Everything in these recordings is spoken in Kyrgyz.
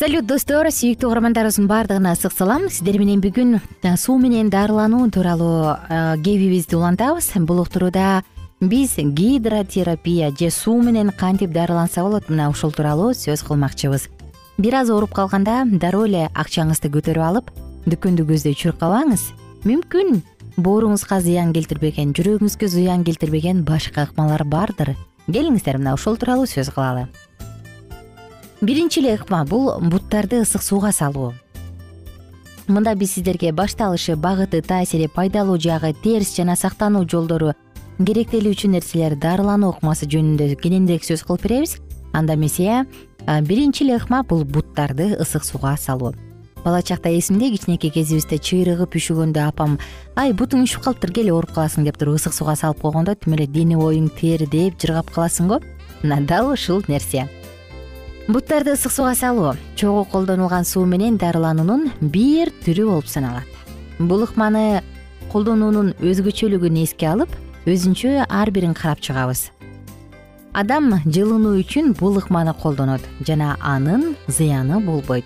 салют достор сүйүктүү угармандарыбыздын баардыгына ысык салам. Сиздер менен бүгүн суу менен дарылануу тууралуу кебибизди улантабыз. Бул уктурууда биз гидротерапия же суу менен кантип дарыланса болот мына ушул тууралуу сөз кылмакчыбыз. Бир аз ооруп калганда дароо эле акчаңызды көтөрүп алып дүкөндү көздөй чуркабаңыз мүмкүн бооруңузга зыян келтирбеген жүрөгүңүзгө зыян келтирбеген башка ыкмалар бардыр. Келиңиздер мына ошол тууралуу сөз кылалы биринчи эле ыкма бул буттарды ысык сууга салуу. Мында биз сиздерге башталышы багыты таасири пайдалуу жагы терс жана сактануу жолдору керектелүүчү нерселер дарылануу ыкмасы жөнүндө кененирээк сөз кылып беребиз. Анда эмесе биринчи эле ыкма бул буттарды ысык сууга салуу. Бала чакта эсимде кичинекей кезибизде чыйрыгы үшүгөндө апам ай бутуң үшүп калыптыр кел ооруп каласың деп туруп ысык сууга салып койгондо тим эле дене боюң тердеп жыргап каласың го мына дал ушул нерсе буттарды ысык сууга салуу. Чогуу колдонулган суу менен дарылануунун бир түрү болуп саналат. Бул ыкманы колдонуунун өзгөчөлүгүн эске алып өзүнчө ар бирин карап чыгабыз. Адам жылынуу үчүн бул ыкманы колдонот жана анын зыяны болбойт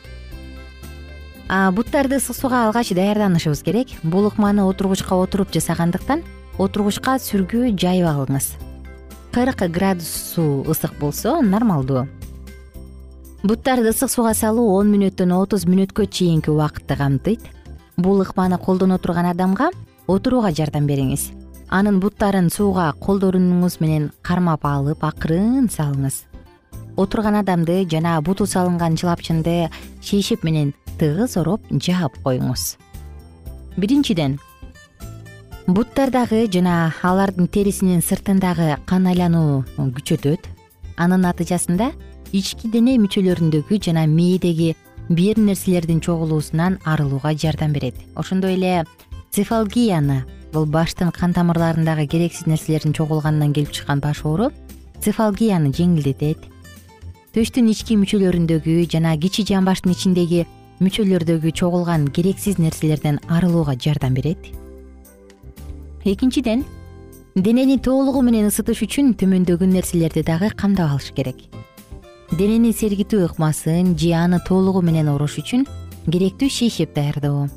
буттарды ысык сууга алгач даярданышыбыз керек. Бул ыкманы отургучка отуруп жасагандыктан отургучка сүргү жайып алыңыз. Кырк градус суу ысык болсо нормалдуу буттарды ысык сууга салуу он мүнөттөн отуз мүнөткө чейинки убакытты камтыйт. Бул ыкманы колдоно турган адамга отурууга жардам бериңиз. Анын буттарын сууга колдорунуңуз менен кармап алып акырын салыңыз. Отурган адамды жана буту салынган чылапчынды шейшеп менен тыгыз ороп жаап коюңуз. Биринчиден буттардагы жана алардын терисинин сыртындагы кан айлануу күчөтөт. Анын натыйжасында ички дене мүчөлөрүндөгү жана мээдеги бир нерселердин чогулуусунан арылууга жардам берет. Ошондой эле цефалгияны бул баштын кан тамырларындагы керексиз нерселердин чогулганынан келип чыккан баш оору цефалгияны жеңилдетет. Төштүн ички мүчөлөрүндөгү жана кичи жамбаштын ичиндеги мүчөлөрдөгү чогулган керексиз нерселерден арылууга жардам берет. Экинчиден денени толугу менен ысытыш үчүн төмөндөгү нерселерди дагы камдап алыш керек денени сергитүү ыкмасын же аны толугу менен орош үчүн керектүү шейшеп даярдоо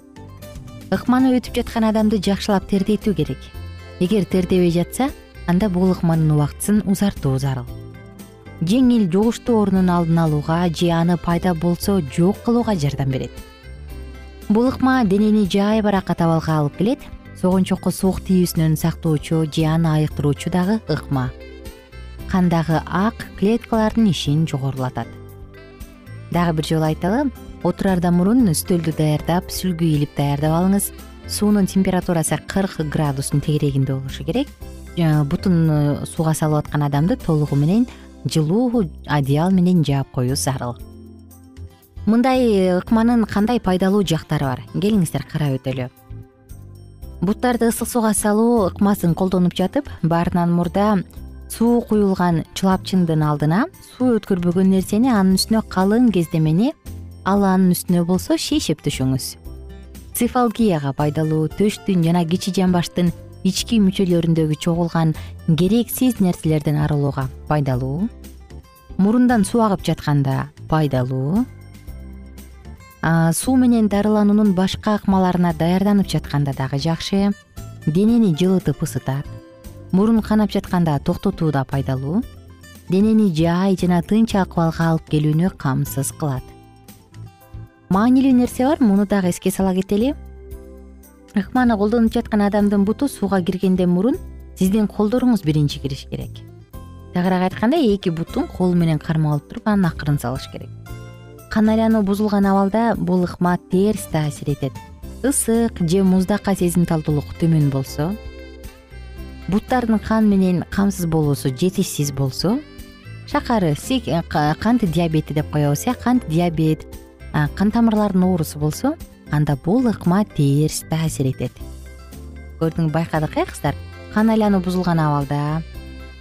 ыкманы өтүп жаткан адамды жакшылап тердетүү керек. Эгер тердебей жатса анда бул ыкманын убактысын узартуу зарыл жеңил жугуштуу оорунун алдын алууга же аны пайда болсо жок кылууга жардам берет. Бул ыкма денени жайбаракат абалга алып келет согончокко суук тийүүсүнөн сактоочу же аны айыктыруучу дагы ыкма кандагы ак клеткалардын ишин жогорулатат. Дагы бир жолу айталы отураардан мурун үстөлдү даярдап сүлгү илип даярдап алыңыз. Суунун температурасы кырк градустун тегерегинде болушу керек. Э, бутун э, сууга салып аткан адамды толугу менен жылуу одеял менен жаап коюу зарыл. Мындай ыкманын кандай пайдалуу жактары бар? Келиңиздер карап өтөлү. Буттарды ысык сууга салуу ыкмасын колдонуп жатып баарынан мурда суу куюлган чылапчындын алдына суу өткөрбөгөн нерсени анын үстүнө калың кездемени ал анын үстүнө болсо шейшеп төшөңүз цифалгияга пайдалуу төштүн жана кичи жамбаштын ички мүчөлөрүндөгү чогулган керексиз нерселерден арылууга пайдалуу. Мурундан суу агып жатканда пайдалуу. Суу менен дарылануунун башка ыкмаларына даярданып жатканда дагы жакшы. Денени жылытып ысытат мурун канап жатканда токтотууда пайдалуу денени жай жана тынч акыбалга алып келүүнү камсыз кылат. Маанилүү нерсе бар муну дагы эске сала кетели. Ыкманы колдонуп жаткан адамдын буту сууга киргенден мурун сиздин колдоруңуз биринчи кириш керек. Тагыраак айтканда эки бутун кол менен кармап алып туруп анын акырын салыш керек. Кан айлануу бузулган абалда бул ыкма терс таасир этет. Ысык же муздакка сезимталдуулук төмөн болсо буттардын кан менен камсыз болуусу жетишсиз болсо шакары кант диабети деп коебуз э кант диабет кан тамырларынын оорусу болсо анда бул ыкма терс таасир этет. Көрдүң байкадык э кыздар? Кан айлануу бузулган абалда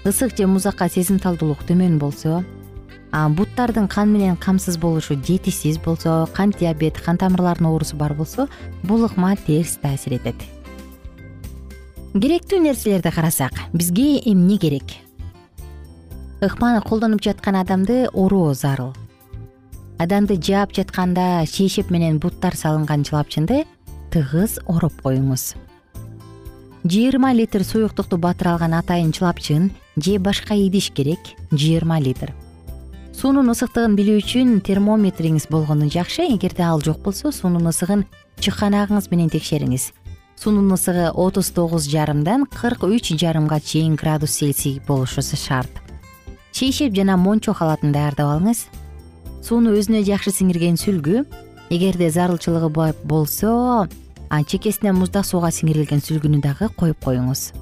ысык же муздакка сезимталдуулук төмөн болсо буттардын кан менен камсыз болушу жетишсиз болсо кант диабет кан тамырларынын оорусу бар болсо бул ыкма терс таасир этет керектүү нерселерди карасак бизге эмне керек? Ыкманы колдонуп жаткан адамды ороо зарыл. Адамды жаап жатканда шейшеп менен буттар салынган чылапчынды тыгыз ороп коюңуз. Жыйырма литр суюктукту батыра алган атайын чылапчын же башка идиш керек? Жыйырма литр. Суунун ысыктыгын билүү үчүн термометриңиз болгону жакшы. Эгерде ал жок болсо суунун ысыгын чыканагыңыз менен текшериңиз суунун ысыгы отуз тогуз жарымдан кырк үч жарымга чейин градус цельсий болушу шарт. Шейшеп жана мончо халатын даярдап алыңыз. Сууну өзүнө жакшы сиңирген сүлгү эгерде зарылчылыгы болсо чекесине муздак сууга сиңирилген сүлгүнү дагы коюп коюңуз.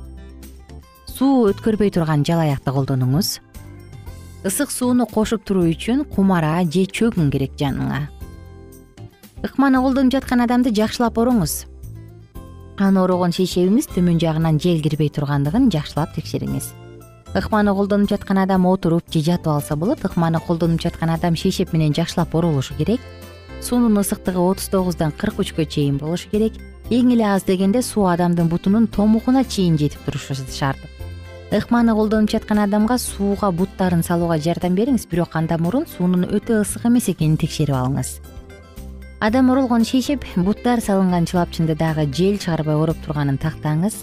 Суу өткөрбөй турган жалаякты колдонуңуз. Ысык сууну кошуп туруу үчүн кумара же чөгүң керек жаныңа. Ыкманы колдонуп жаткан адамды жакшылап ороңуз аны ороогон шейшебиңиз төмөн жагынан жел кирбей тургандыгын жакшылап текшериңиз. Ыкманы колдонуп жаткан адам отуруп же жатып алса болот ыкманы колдонуп жаткан адам шейшеп менен жакшылап оролушу керек. Суунун ысыктыгы отуз тогуздан кырк үчкө чейин болушу керек. Эң эле аз дегенде суу адамдын бутунун томугуна чейин жетип турушу шарт. Ыкманы колдонуп жаткан адамга сууга буттарын салууга жардам бериңиз бирок андан мурун суунун өтө ысык эмес экенин текшерип алыңыз адам оролгон шейшеп буттар салынган чылапчынды дагы жел чыгарбай ороп турганын тактаңыз.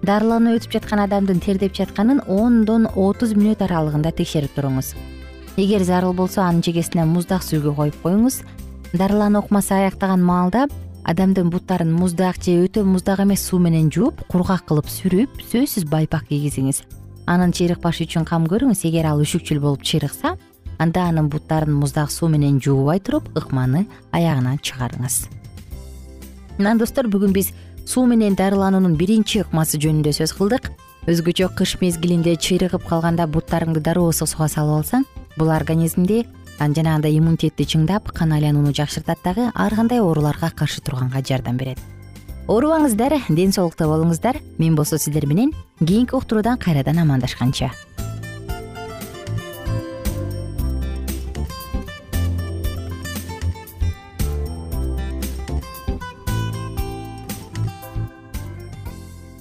Дарылануу өтүп жаткан адамдын тердеп жатканын ондон отуз мүнөт аралыгында текшерип туруңуз. Эгер зарыл болсо анын чекесине муздак сүлгү коюп коюңуз. Дарылануу ыкмасы аяктаган маалда адамдын буттарын муздак же өтө муздак эмес суу менен жууп кургак кылып сүрүп сөзсүз байпак кийгизиңиз анын чыйрыкпашы үчүн кам көрүңүз. Эгер ал үшүкчүл болуп чыйрыкса анда анын буттарын муздак суу менен жуубай туруп ыкманы аягына чыгарыңыз. Мына достор бүгүн биз суу менен дарылануунун биринчи ыкмасы жөнүндө сөз кылдык. Өзгөчө кыш мезгилинде чыйрыгып калганда буттарыңды дароо ысык сууга салып алсаң бул организмди жанагындай иммунитетти чыңдап кан айланууну жакшыртат дагы ар кандай ооруларга каршы турганга жардам берет. Оорубаңыздар ден соолукта болуңуздар. Мен болсо сиздер менен кийинки уктуруудан кайрадан амандашканча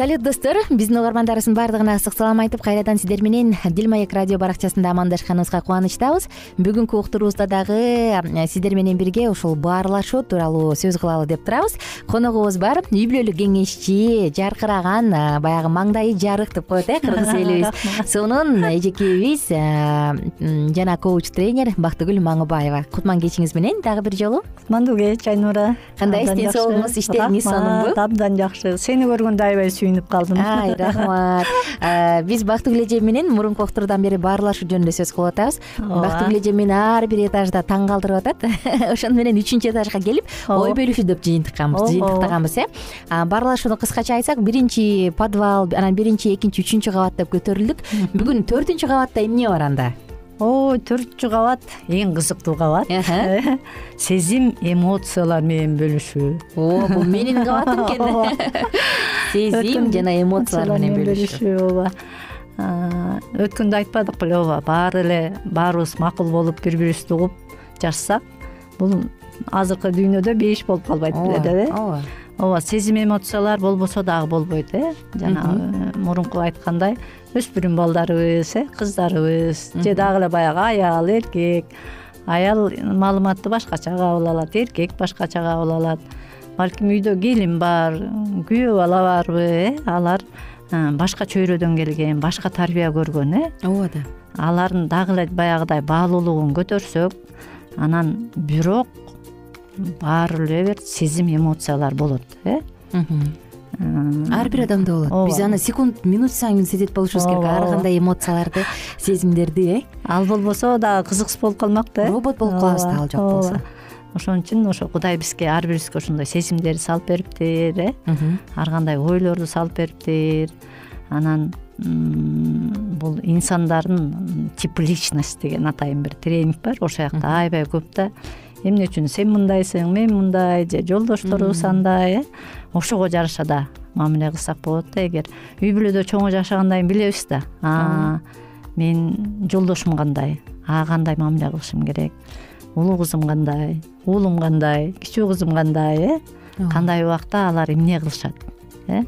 салют достор. Биздин угармандарыбыздын баардыгына ысык салам айтып кайрадан сиздер менен дил маек радио баракчасында амандашканыбызга кубанычтабыз. Бүгүнкү уктуруубузда дагы э, сиздер менен бирге ушул баарлашуу тууралуу сөз кылалы деп турабыз. Коногубуз бар үй бүлөлүк кеңешчи жаркыраган э, баягы маңдайы жарык деп коет э кыргыз элибиз. Сонун эжекебиз э, жана коуч тренер бактыгүл маңыбаева. Кутман кечиңиз менен дагы бир жолу. Кутмандуу кеч айнура. Кандайсыз ден соолугуңуз иштериңиз сонунбу абдан жакшы. Сени көргөндө аябай калдым ай рахмат. Биз бактыгүл эжем менен мурунку уктуруудан бери баарлашуу жөнүндө сөз кылып атабыз. Бактыгүл эжем мени ар бир этажда таң калтырып атат. Ошону менен үчүнчү этажга келип ой бөлүшүү жыйынтыкканбыз жыйынтыктаганбыз э. Баарлашууну кыскача айтсак биринчи подвал анан биринчи экинчи үчүнчү кабат деп көтөрүлдүк. Бүгүн төртүнчү кабатта эмне бар анда ой төртүнчү кабат эң кызыктуу кабат сезим эмоциялар менен бөлүшүү. О бул менин кабатым экен. Сезим жана эмоциялар менен бөлүшүү. ооба. Өткөндө айтпадык беле ооба. Баары эле баарыбыз макул болуп бири бирибизди угуп жашасак бул азыркы дүйнөдө бейиш болуп калбайт беле деп э? ооба. Ооба сезим эмоциялар болбосо дагы болбойт э? Жанагы мурунку айткандай өспүрүм балдарыбыз э кыздарыбыз. Же дагы эле баягы аял эркек. Аял маалыматты башкача кабыл алат эркек башкача кабыл алат. Балким үйдө келин бар күйөө бала барбы э? Алар э, башка чөйрөдөн келген башка тарбия көргөн э? Ооба да. Алардын дагы эле баягыдай баалуулугун көтөрсөк анан бирок баары эле бир сезим эмоциялар болот э ар бир адамда болот. Биз аны секунд минут сайын сезет болушубуз керек. Ар кандай эмоцияларды сезимдерди э? Ал болбосо дагы кызыксыз болуп калмак да э робот болуп калабыз да ал жок болсо. Ошон үчүн ошо кудай бизге ар бирибизге ошондой сезимдерди салып бериптир э? Ар кандай ойлорду салып бериптир. Анан бул инсандардын тип личность деген атайын бир тренинг бар. Ошол жакта аябай көп да эмне үчүн? Сен мындайсың мен мындай же жолдошторубуз андай э? Ошого жараша да мамиле кылсак болот да эгер. Үй бүлөдө чоңо жашагандан кийин билебиз да. Мен жолдошум кандай? Ага кандай мамиле кылышым керек? Улуу кызым кандай? Уулум кандай? Кичүү кызым кандай э? Кандай убакта алар эмне кылышат э?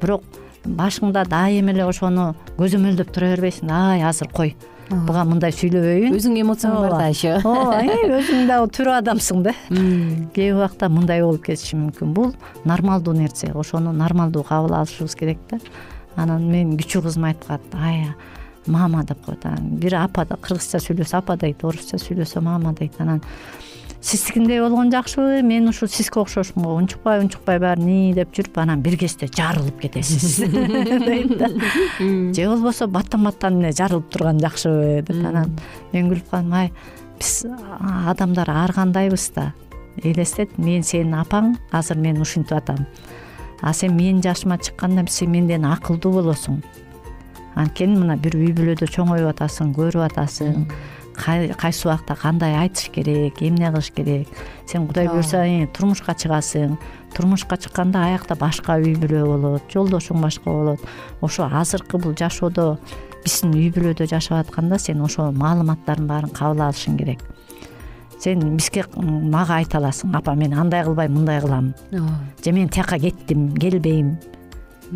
Бирок башыңда дайыма эле ошону көзөмөлдөп тура бербейсиң ай азыр кой буга мындай сүйлөбөйүн. Өзүңө эмоцияң бар да еще ооба өзүң дагы тирүү адамсың да. Кээ убакта мындай болуп кетиши мүмкүн. Бул нормалдуу нерсе. Ошону нормалдуу кабыл алышыбыз керек да. Анан менин кичүү кызым айткат ай мама деп коет анан бир апа кыргызча сүйлөсө апа дейт орусча сүйлөсө мама дейт анан сиздикиндей болгон жакшыбы мен ушу сизге окшошумго унчукпай унчукпай баары деп жүрүп анан бир кезде жарылып кетесиз. Дейт да. Же болбосо баттан баттан эле жарылып турган жакшыбы деп анан мен күлүп калдым ай биз адамдар ар кандайбыз да элестет мен сенин апаң азыр мен ушинтип атам. А сен менин жашыма чыкканда сен менден акылдуу болосуң анткени мына бир үй бүлөдө чоңоюп атасың көрүп атасың. Кайсы убакта кандай айтыш керек эмне кылыш керек? Сен кудай буюрса турмушка чыгасың. Турмушка чыкканда аякта башка үй бүлө болот жолдошуң башка болот. Ошо азыркы бул жашоодо биздин үй бүлөдө жашап атканда сен ошол маалыматтардын баарын кабыл алышың керек. Сен бизге мага айта аласың апа мен андай кылбайм мындай кылам же мен тияка кеттим келбейм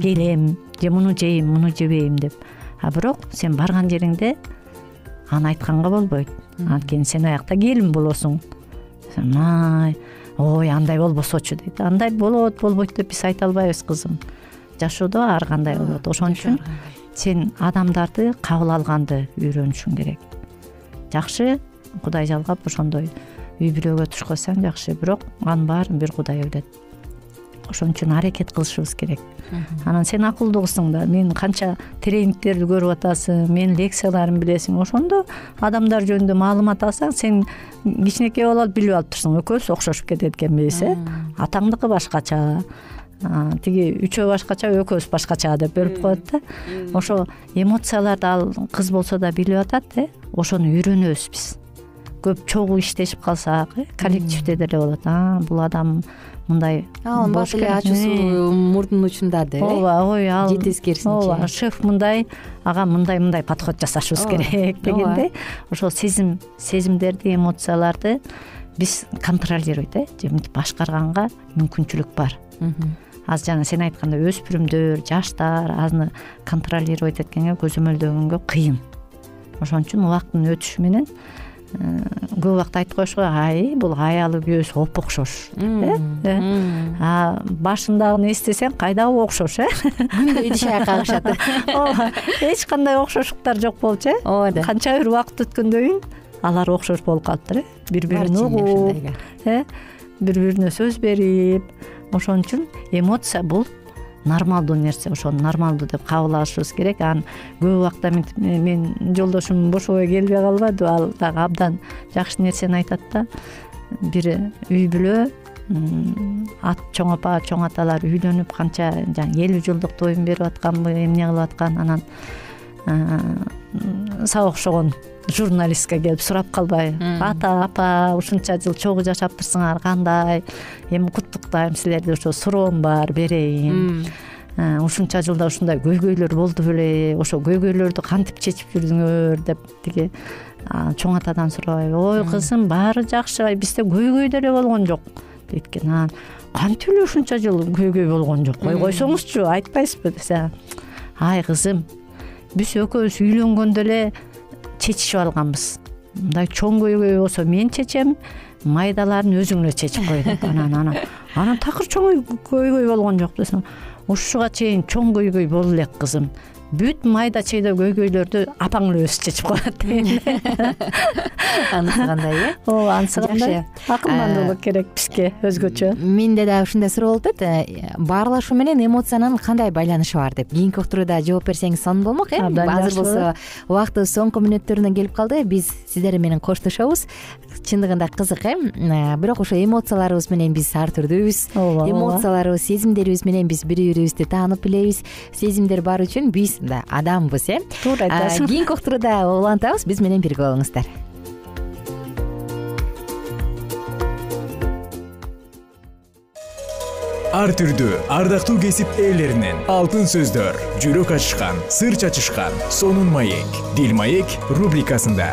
келем же муну жейм муну жебейм деп. А бирок сен барган жериңде аны айтканга болбойт. Анткени сен аякта келин болосуң. Май ой андай болбосочу дейт. Андай болот болбойт деп биз айта албайбыз кызым. Жашоодо ар кандай болот. Ошон үчүн сен адамдарды кабыл алганды үйрөнүшүң керек. Жакшы кудай жалгап ошондой үй бүлөгө туш койсоң жакшы. Бирок анын баарын бир кудай билет ошон үчүн аракет кылышыбыз керек. Анан сен акылдуу кызсың да мен канча тренингтерди көрүп атасың менин лекцияларымды билесиң ошондо адамдар жөнүндө маалымат алсаң сен кичинекей болуп алып билип алып турсуң экөөбүз окшошуп кетет экенбиз э атаңдыкы башкача тиги үчөө башкача экөөбүз башкача деп бөлүп коет да. Ошо эмоцияларды ал кыз болсо да билип атат э ошону үйрөнөбүз биз. Көп чогуу иштешип калсак э коллективде деле болот а бул адам мындай бат эле ачуусу мурдунун учунда деп э? Ооба ой ал же тескерисинче ооба шеф мындай ага мындай мындай подход жасашыбыз керек дегендей ошол сезим сезимдерди эмоцияларды биз контролировать э? Же мынтип башкарганга мүмкүнчүлүк бар. Азыр жана сен айткандай өспүрүмдөр жаштар аны контролировать эткенге көзөмөлдөгөнгө кыйын. Ошон үчүн убакыттын өтүшү менен Э, көп убакта айтып коюш го ай бул аялы күйөөсү оп окшош э, э? а башындагыны эстесең кайдагы окшош э? Күндө идиш кагышат ооба эч кандай окшоштуктар жок болчу э? Ооба да. Канча бир убакыт өткөндөн кийин алар окшош болуп калыптыр э? Бири бирин угуп э? Бири бирине сөз берип ошон үчүн эмоция бул нормалдуу нерсе ошону нормалдуу деп кабыл алышыбыз керек. Анан көп убакта мынтип менин жолдошум бошобой келбей калбадыбы ал дагы абдан жакшы нерсени айтат да. Бир үй бүлө чоң апа чоң аталар үйлөнүп канча жанаг элүү жылдык тоюн берип атканбы эмне кылып аткан анан сага окшогон журналистке келип сурап калбайбы ата апа ушунча жыл чогуу жашаптырсыңар кандай? Эми куттуктайм силерди ошо суроом бар берейин. Э, ушунча жылда ушундай көйгөйлөр болду беле ошо көйгөйлөрдү кантип чечип жүрдүңөр деп тиги чоң атадан сурабайбы ой кызым баары жакшы бизде көйгөй деле болгон жок дейт экен анан кантип эле ушунча жыл көйгөй болгон жок? Ой койсоңузчу айтпайсызбы десе ай кызым биз экөөбүз үйлөнгөндө эле чечишип алганбыз. Мындай чоң көйгөй болсо мен чечем майдаларын өзүң эле чечип кой деп. Анан анан анан такыр чоң көйгөй болгон жок десем ушуга чейин чоң көйгөй болду элек кызым бүт майда чыйда көйгөйлөрдү апаң өзү чечип дегендей анысы кандай э? Ооба анысы кандай. Акылмандуулук керек бизге өзгөчө. Менде дагы ушундай суроо болуп атат э, баарлашуу менен эмоциянын кандай байланышы бар деп. Кийинки уктуруда жооп берсеңиз сонун болмок э? Азыр болсо убактыбыз соңку мүнөттөрүнө келип калды. Биз сиздер менен коштошобуз чындыгында кызык э? бирок ошо эмоцияларыбыз менен биз ар түрдүүбүз ооба эмоцияларыбыз сезимдерибиз менен биз бири бирибизди таанып билебиз. Сезимдер бар үчүн биз да адамбыз э? Туура айтасың. Кийинки уктурууда улантабыз биз менен бирге болуңуздар. Ар түрдүү ардактуу кесип ээлеринен алтын сөздөр жүрөк ачышкан сыр чачышкан сонун маек. Дил маек рубрикасында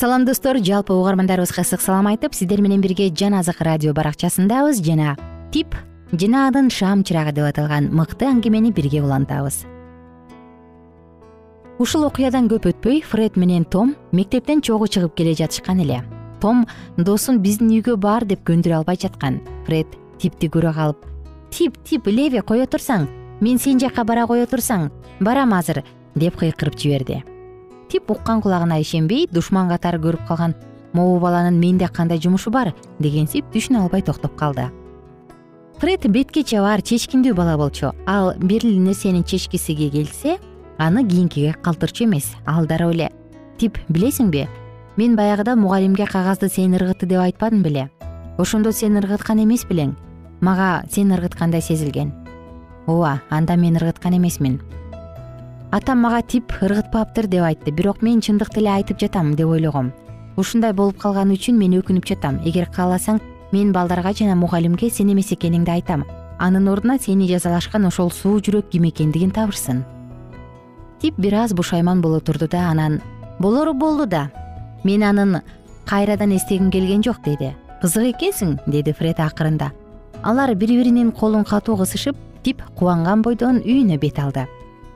салам достор. Жалпы угармандарыбызга ысык салам айтып сиздер менен бирге жан азык радио баракчасындабыз жана тип жынаадын шам чырагы деп аталган мыкты аңгемени бирге улантабыз. Ушул окуядан көп өтпөй фред менен том мектептен чогуу чыгып келе жатышкан эле. Том досун биздин үйгө бар деп көндүрө албай жаткан. Фред типти көрө калып тип тип леви кое турсаң мен сен жака бара кое турсаң барам азыр деп кыйкырып жиберди тип уккан кулагына ишенбей душман катары көрүп калган могу баланын менде кандай жумушу бар? дегенсип түшүнө албай токтоп калды. Фред бетке чабар чечкиндүү бала болчу. Ал бир нерсени чечкиси келсе аны кийинкиге калтырчу эмес ал дароо эле. Тип билесиңби? Мен баягыда мугалимге кагазды сен ыргытты деп айтпадым беле. Ошондо сен ыргыткан эмес белең. Мага сен ыргыткандай сезилген. Ооба анда мен ыргыткан эмесмин атам мага тип ыргытпаптыр деп айтты. Бирок мен чындыкты эле айтып жатам деп ойлогом. Ушундай болуп калганы үчүн мен өкүнүп жатам. Эгер кааласаң мен балдарга жана мугалимге сен эмес экениңди айтам. Анын ордуна сени жазалашкан ошол суу жүрөк ким экендигин табышсын тип бир аз бушайман боло турду да анан болору болду да. Мен анын кайрадан эстегим келген жок деди. Кызык экенсиң деди фред акырында. Алар бири биринин колун катуу кысышып тип кубанган бойдон үйүнө бет алды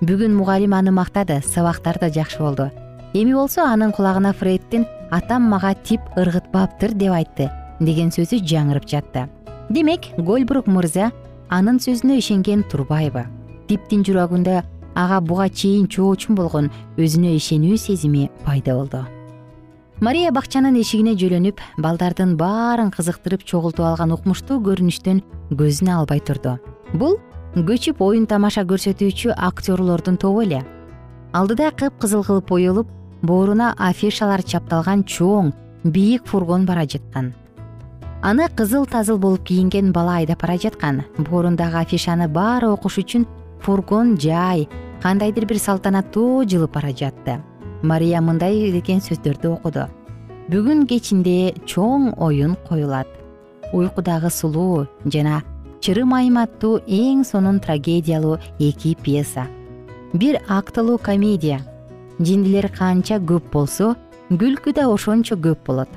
бүгүн мугалим аны мактады сабактар да жакшы болду. Эми болсо анын кулагына фреддин атам мага тип ыргытпаптыр деп айтты деген сөзү жаңырып жатты. Демек гольбрук мырза анын сөзүнө ишенген турбайбы типтин жүрөгүндө ага буга чейин чоочун болгон өзүнө ишенүү сезими пайда болду. Мария бакчанын эшигине жөлөнүп балдардын баарын кызыктырып чогултуп алган укмуштуу көрүнүштөн көзүн албай турду. Бул көчүп оюн тамаша көрсөтүүчү актерлордун тобу эле. Алдыда кыпкызыл кылып боелуп бооруна афишалар чапталган чоң бийик фургон бара жаткан. Аны кызыл тазыл болуп кийинген бала айдап бара жаткан. Боорундагы афишаны баары окуш үчүн фургон жай кандайдыр бир салтанаттуу жылып бара жатты. Мария мындай деген сөздөрдү окуду. Бүгүн кечинде чоң оюн коюлат. Уйкудагы сулуу жана чырым айым аттуу эң сонун трагедиялуу эки пьеса. Бир актылуу комедия. Жиндилер канча көп болсо күлкү да ошончо көп болот.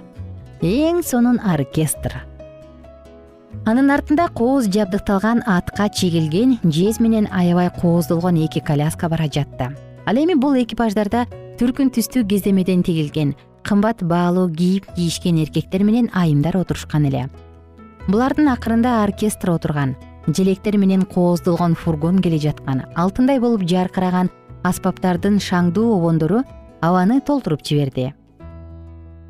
Эң сонун оркестр анын артында кооз жабдыкталган атка чегилген жез менен аябай кооздолгон эки коляска бара жатты. Ал эми бул экипаждарда түркүн түстүү кездемеден тигилген кымбат баалуу кийим кийишкен эркектер менен айымдар отурушкан эле булардын акырында оркестр отурган. Желектер менен кооздолгон фургон келе жаткан. Алтындай болуп жаркыраган аспаптардын шаңдуу обондору абаны толтуруп жиберди.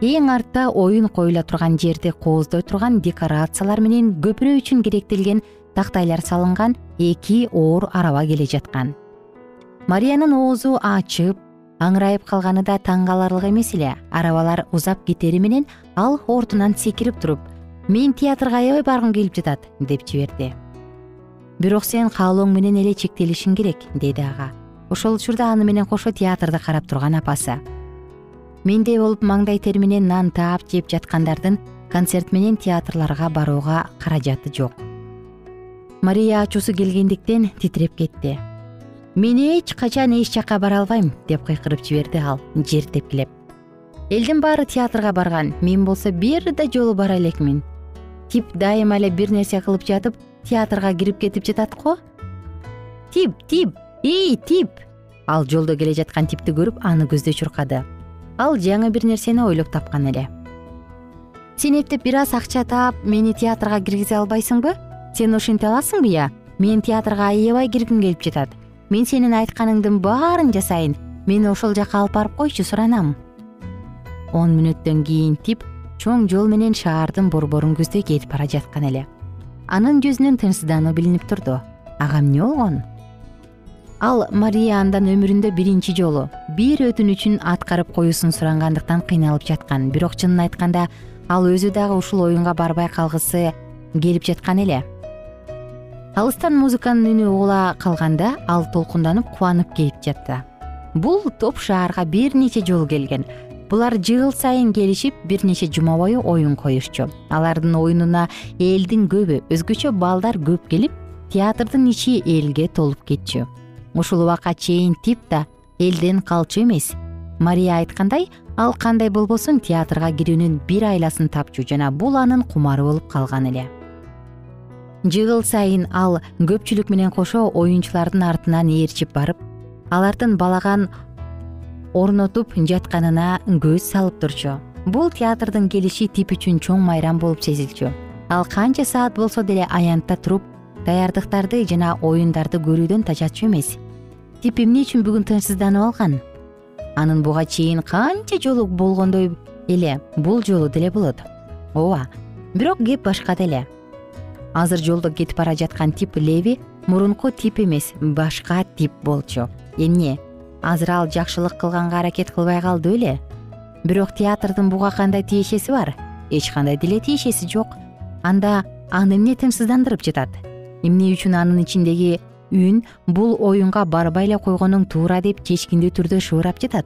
Эң артта оюн коюла турган жерди кооздой турган декорациялар менен көпүрө үчүн керектелген тактайлар салынган эки оор араба келе жаткан. Мариянын оозу ачып аңырайып калганы да таң каларлык эмес эле. Арабалар узап кетери менен ал ордунан секирип туруп мен театрга аябай баргым келип жатат деп жиберди. Бирок сен каалооң менен эле чектелишиң керек деди ага. Ошол учурда аны менен кошо театрды карап турган апасы. Мендей болуп маңдай тери менен нан таап жеп жаткандардын концерт менен театрларга барууга каражаты жок. Мария ачуусу келгендиктен титиреп кетти. Мен эч качан эч жакка бара албайм деп кыйкырып жиберди ал жер тепкилеп элдин баары театрга барган. Мен болсо бир да жолу бара элекмин тип дайыма эле бир нерсе кылып жатып театрга кирип кетип жатат го. Тип тип эй тип. Ал жолдо келе жаткан типти көрүп аны көздөй чуркады. Ал жаңы бир нерсени ойлоп тапкан эле. Сен эптеп бир аз акча таап мени театрга киргизе албайсыңбы? Сен ошенте аласыңбы я? Мен театрга аябай киргим келип жатат. Мен сенин айтканыңдын баарын жасайын. Мени ошол жака алып барып койчу суранам он мүнөттөн кийин тип чоң жол менен шаардын борборун көздөй кетип бара жаткан эле. Анын жүзүнөн тынчсыздануу билинип турду. Ага эмне болгон? Ал мария андан өмүрүндө биринчи жолу бир өтүнүчүн аткарып коюусун сурангандыктан кыйналып жаткан. Бирок чынын айтканда ал өзү дагы ушул оюнга барбай калгысы келип жаткан эле. Алыстан музыканын үнү угула калганда ал толкунданып кубанып кейип жатты. Бул топ шаарга бир нече жолу келген булар жыл сайын келишип бир нече жума бою оюн коюшчу. Алардын оюнуна элдин көбү өзгөчө балдар көп келип театрдын ичи элге толуп кетчү. Ушул убакка чейин тип да элден калчу эмес. Мария айткандай ал кандай болбосун театрга кирүүнүн бир айласын тапчу жана бул анын кумары болуп калган эле. Жыл сайын ал көпчүлүк менен кошо оюнчулардын артынан ээрчип барып алардын балаган орнотуп жатканына көз салып турчу. Бул театрдын келиши тип үчүн чоң майрам болуп сезилчү. Ал канча саат болсо деле аянтта туруп даярдыктарды жана оюндарды көрүүдөн тажачу эмес. Тип эмне үчүн бүгүн тынчсызданып алган? Анын буга чейин канча жолу болгондой эле бул жолу деле болот. Ооба бирок кеп башкада эле азыр жолдо кетип бара жаткан тип леви мурунку тип эмес башка тип болчу. Эмне азыр ал жакшылык кылганга аракет кылбай калды беле бирок театрдын буга кандай тиешеси бар? Эч кандай деле тиешеси жок. Анда аны эмне тынчсыздандырып жатат? Эмне үчүн анын ичиндеги үн бул оюнга барбай эле койгонуң туура деп чечкиндүү түрдө шыбырап жатат?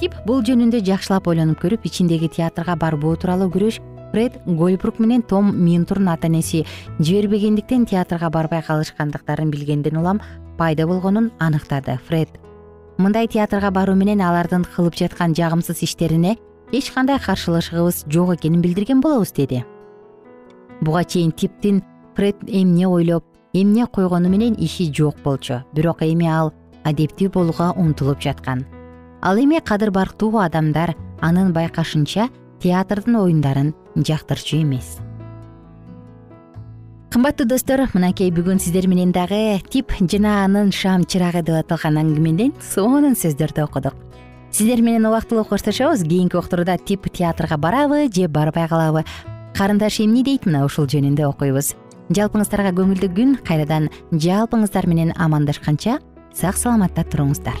Тип бул жөнүндө жакшылап ойлонуп көрүп ичиндеги театрга барбоо тууралуу күрөш фред гольбрук менен том минтурдун ата энеси жибербегендиктен театрга барбай калышкандыктарын билгенден улам пайда болгонун аныктады. Фред мындай театрга баруу менен алардын кылып жаткан жагымсыз иштерине эч кандай каршылыгыбыз жок экенин билдирген болобуз деди. Буга чейин типтин фред эмне ойлоп эмне койгону менен иши жок болчу. Бирок эми ал адептүү болууга умтулуп жаткан. Ал эми кадыр барктуу адамдар анын байкашынча театрдын оюндарын жактырчу эмес кымбаттуу достор мынакей бүгүн сиздер менен дагы тип жана анын шам чырагы деп аталган аңгемеден сонун сөздөрдү окудук. Сиздер менен убактылуу коштошобуз кийинки уктурууда тип театрга барабы же барбай калабы карындаш эмне дейт мына ушул жөнүндө окуйбуз. Жалпыңыздарга көңүлдүү күн кайрадан жалпыңыздар менен амандашканча сак саламатта туруңуздар